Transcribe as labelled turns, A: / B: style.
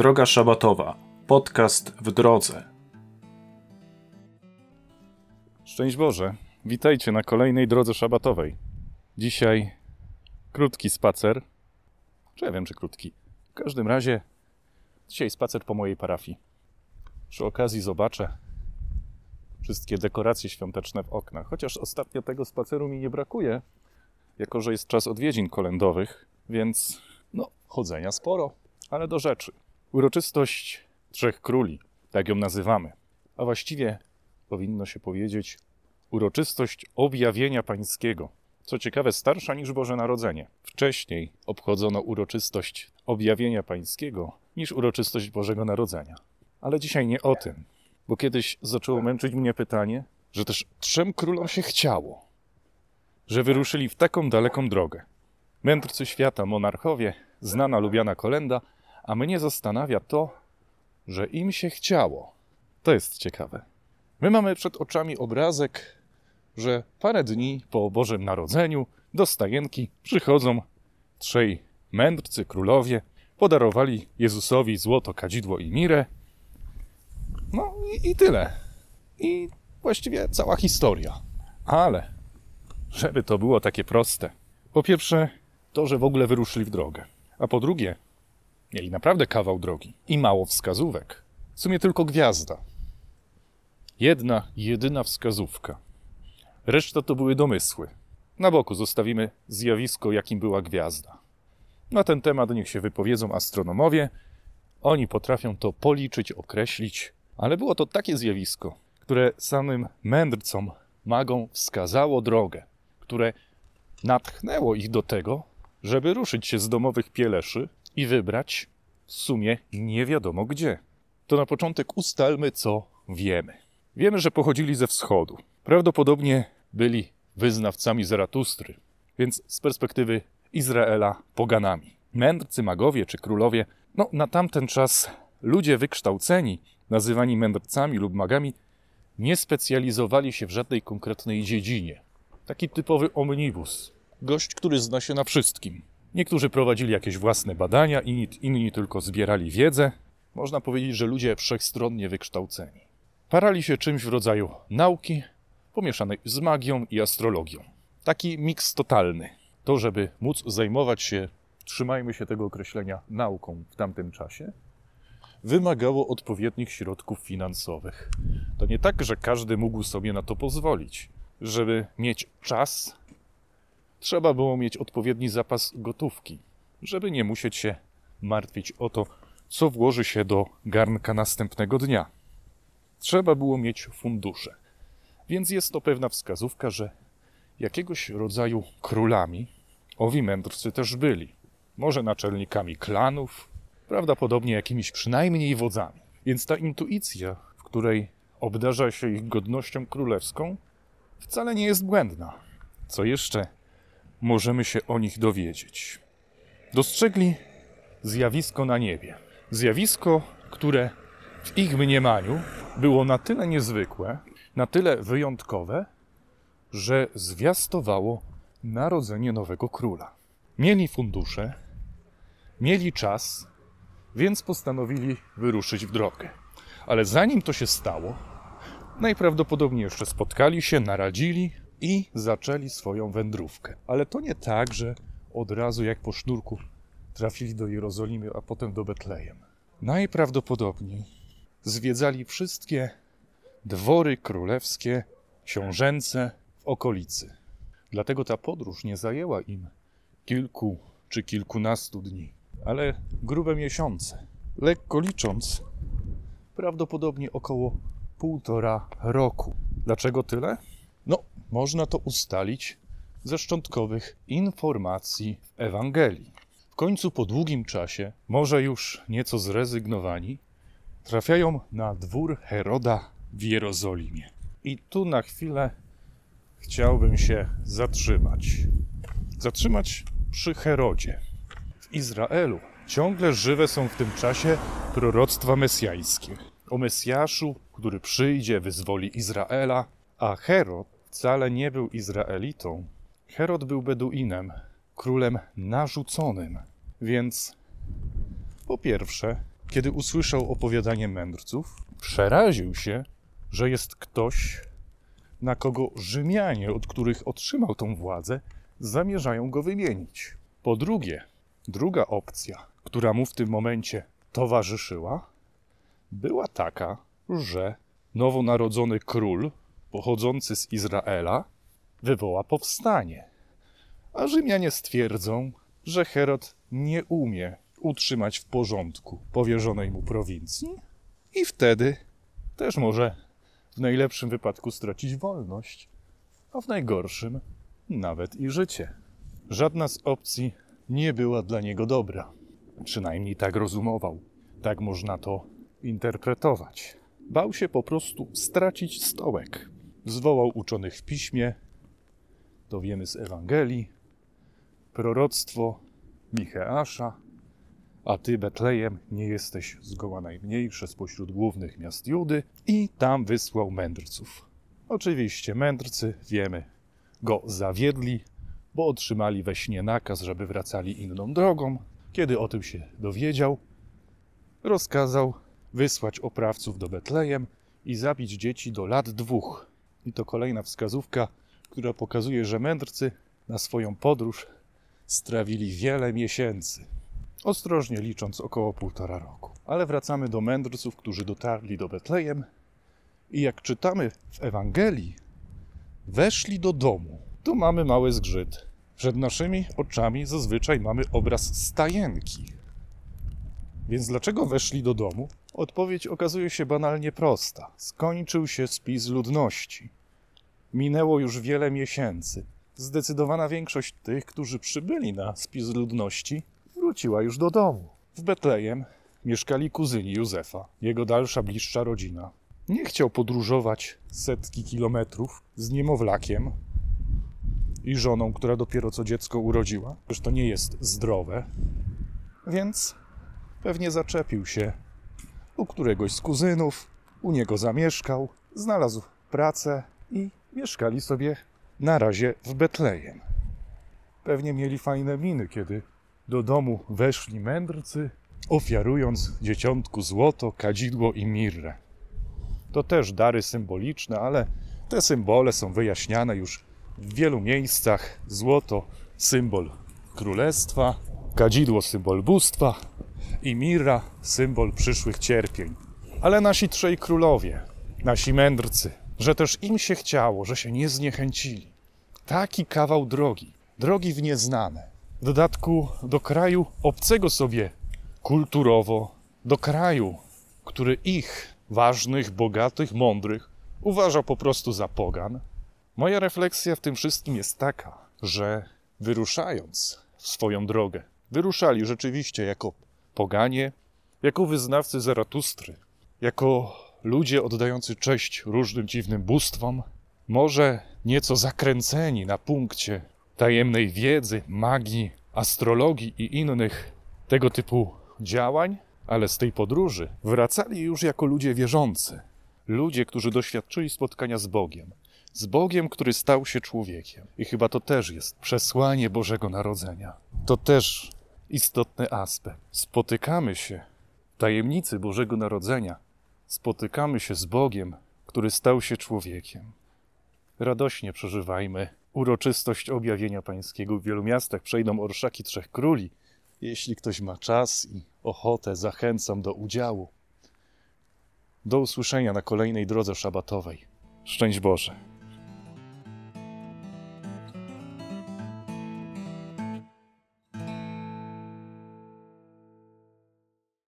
A: Droga Szabatowa. Podcast w drodze.
B: Szczęść Boże. Witajcie na kolejnej drodze szabatowej. Dzisiaj krótki spacer. Czy ja wiem, czy krótki. W każdym razie dzisiaj spacer po mojej parafii. Przy okazji zobaczę wszystkie dekoracje świąteczne w oknach. Chociaż ostatnio tego spaceru mi nie brakuje, jako że jest czas odwiedzin kolędowych, więc no, chodzenia sporo, ale do rzeczy. Uroczystość Trzech Króli, tak ją nazywamy. A właściwie powinno się powiedzieć uroczystość objawienia pańskiego. Co ciekawe, starsza niż Boże Narodzenie. Wcześniej obchodzono uroczystość objawienia pańskiego niż uroczystość Bożego Narodzenia. Ale dzisiaj nie o tym, bo kiedyś zaczęło męczyć mnie pytanie, że też trzem królom się chciało, że wyruszyli w taką daleką drogę. Mędrcy świata, monarchowie, znana, lubiana kolenda, a mnie zastanawia to, że im się chciało. To jest ciekawe. My mamy przed oczami obrazek, że parę dni po Bożym Narodzeniu do stajenki przychodzą trzej mędrcy królowie, podarowali Jezusowi złoto, kadzidło i mirę. No i, i tyle. I właściwie cała historia. Ale, żeby to było takie proste. Po pierwsze, to, że w ogóle wyruszyli w drogę. A po drugie, mieli naprawdę kawał drogi i mało wskazówek. W sumie tylko gwiazda. Jedna, jedyna wskazówka. Reszta to były domysły. Na boku zostawimy zjawisko, jakim była gwiazda. Na ten temat niech się wypowiedzą astronomowie. Oni potrafią to policzyć, określić, ale było to takie zjawisko, które samym mędrcom, magom wskazało drogę, które natchnęło ich do tego, żeby ruszyć się z domowych pieleszy i wybrać w sumie nie wiadomo gdzie. To na początek ustalmy, co wiemy. Wiemy, że pochodzili ze wschodu. Prawdopodobnie byli wyznawcami Zaratustry, więc z perspektywy Izraela poganami. Mędrcy magowie czy królowie, no na tamten czas ludzie wykształceni, nazywani mędrcami lub magami, nie specjalizowali się w żadnej konkretnej dziedzinie. Taki typowy omnibus. Gość, który zna się na wszystkim. Niektórzy prowadzili jakieś własne badania, inni, inni tylko zbierali wiedzę. Można powiedzieć, że ludzie wszechstronnie wykształceni. Parali się czymś w rodzaju nauki, pomieszanej z magią i astrologią. Taki miks totalny. To, żeby móc zajmować się, trzymajmy się tego określenia, nauką w tamtym czasie, wymagało odpowiednich środków finansowych. To nie tak, że każdy mógł sobie na to pozwolić. Żeby mieć czas, trzeba było mieć odpowiedni zapas gotówki, żeby nie musieć się martwić o to, co włoży się do garnka następnego dnia. Trzeba było mieć fundusze. Więc jest to pewna wskazówka, że jakiegoś rodzaju królami owi mędrcy też byli. Może naczelnikami klanów, prawdopodobnie jakimiś przynajmniej wodzami. Więc ta intuicja, w której obdarza się ich godnością królewską, wcale nie jest błędna. Co jeszcze możemy się o nich dowiedzieć? Dostrzegli zjawisko na niebie. Zjawisko, które w ich mniemaniu było na tyle niezwykłe, na tyle wyjątkowe, że zwiastowało narodzenie nowego króla. Mieli fundusze, mieli czas, więc postanowili wyruszyć w drogę. Ale zanim to się stało, najprawdopodobniej jeszcze spotkali się, naradzili i zaczęli swoją wędrówkę. Ale to nie tak, że od razu jak po sznurku trafili do Jerozolimy, a potem do Betlejem. Najprawdopodobniej zwiedzali wszystkie dwory królewskie, książęce w okolicy. Dlatego ta podróż nie zajęła im kilku czy kilkunastu dni, ale grube miesiące. Lekko licząc, prawdopodobnie około półtora roku. Dlaczego tyle? Można to ustalić ze szczątkowych informacji w Ewangelii. W końcu po długim czasie, może już nieco zrezygnowani, trafiają na dwór Heroda w Jerozolimie. I tu na chwilę chciałbym się zatrzymać. Zatrzymać przy Herodzie. W Izraelu ciągle żywe są w tym czasie proroctwa mesjańskie. O Mesjaszu, który przyjdzie, wyzwoli Izraela, a Herod wcale nie był Izraelitą. Herod był Beduinem, królem narzuconym. Więc po pierwsze, kiedy usłyszał opowiadanie mędrców, przeraził się, że jest ktoś, na kogo Rzymianie, od których otrzymał tą władzę, zamierzają go wymienić. Po drugie, druga opcja, która mu w tym momencie towarzyszyła, była taka, że nowonarodzony król, pochodzący z Izraela, wywoła powstanie. A Rzymianie stwierdzą, że Herod nie umie utrzymać w porządku powierzonej mu prowincji i wtedy też może w najlepszym wypadku stracić wolność, a w najgorszym nawet i życie. Żadna z opcji nie była dla niego dobra. Przynajmniej tak rozumował. Tak można to interpretować. Bał się po prostu stracić stołek. Zwołał uczonych w piśmie, to wiemy z Ewangelii, proroctwo Micheasza, a ty, Betlejem, nie jesteś zgoła najmniejsze spośród głównych miast Judy, i tam wysłał mędrców. Oczywiście mędrcy, wiemy, go zawiedli, bo otrzymali we śnie nakaz, żeby wracali inną drogą. Kiedy o tym się dowiedział, rozkazał wysłać oprawców do Betlejem i zabić dzieci do lat dwóch. I to kolejna wskazówka, która pokazuje, że mędrcy na swoją podróż strawili wiele miesięcy. Ostrożnie licząc około półtora roku. Ale wracamy do mędrców, którzy dotarli do Betlejem i jak czytamy w Ewangelii, weszli do domu. Tu mamy mały zgrzyt. Przed naszymi oczami zazwyczaj mamy obraz stajenki. Więc dlaczego weszli do domu? Odpowiedź okazuje się banalnie prosta. Skończył się spis ludności. Minęło już wiele miesięcy. Zdecydowana większość tych, którzy przybyli na spis ludności, wróciła już do domu. W Betlejem mieszkali kuzyni Józefa, jego dalsza, bliższa rodzina. Nie chciał podróżować setki kilometrów z niemowlakiem i żoną, która dopiero co dziecko urodziła. Przecież to nie jest zdrowe. Więc pewnie zaczepił się u któregoś z kuzynów, u niego zamieszkał, znalazł pracę i mieszkali sobie na razie w Betlejem. Pewnie mieli fajne miny, kiedy do domu weszli mędrcy, ofiarując dzieciątku złoto, kadzidło i mirrę. To też dary symboliczne, ale te symbole są wyjaśniane już w wielu miejscach. Złoto symbol królestwa, kadzidło symbol bóstwa i mirra symbol przyszłych cierpień. Ale nasi trzej królowie, nasi mędrcy, że też im się chciało, że się nie zniechęcili. Taki kawał drogi, drogi w nieznane. W dodatku do kraju obcego sobie kulturowo, do kraju, który ich, ważnych, bogatych, mądrych, uważa po prostu za pogan. Moja refleksja w tym wszystkim jest taka, że wyruszając w swoją drogę, wyruszali rzeczywiście jako poganie, jako wyznawcy Zaratustry, jako ludzie oddający cześć różnym dziwnym bóstwom, może nieco zakręceni na punkcie tajemnej wiedzy, magii, astrologii i innych tego typu działań, ale z tej podróży wracali już jako ludzie wierzący, ludzie, którzy doświadczyli spotkania z Bogiem, z Bogiem, który stał się człowiekiem. I chyba to też jest przesłanie Bożego Narodzenia. To też istotny aspekt. Spotykamy się w tajemnicy Bożego Narodzenia, spotykamy się z Bogiem, który stał się człowiekiem. Radośnie przeżywajmy uroczystość objawienia pańskiego. W wielu miastach przejdą orszaki trzech króli. Jeśli ktoś ma czas i ochotę, zachęcam do udziału. Do usłyszenia na kolejnej drodze szabatowej. Szczęść Boże.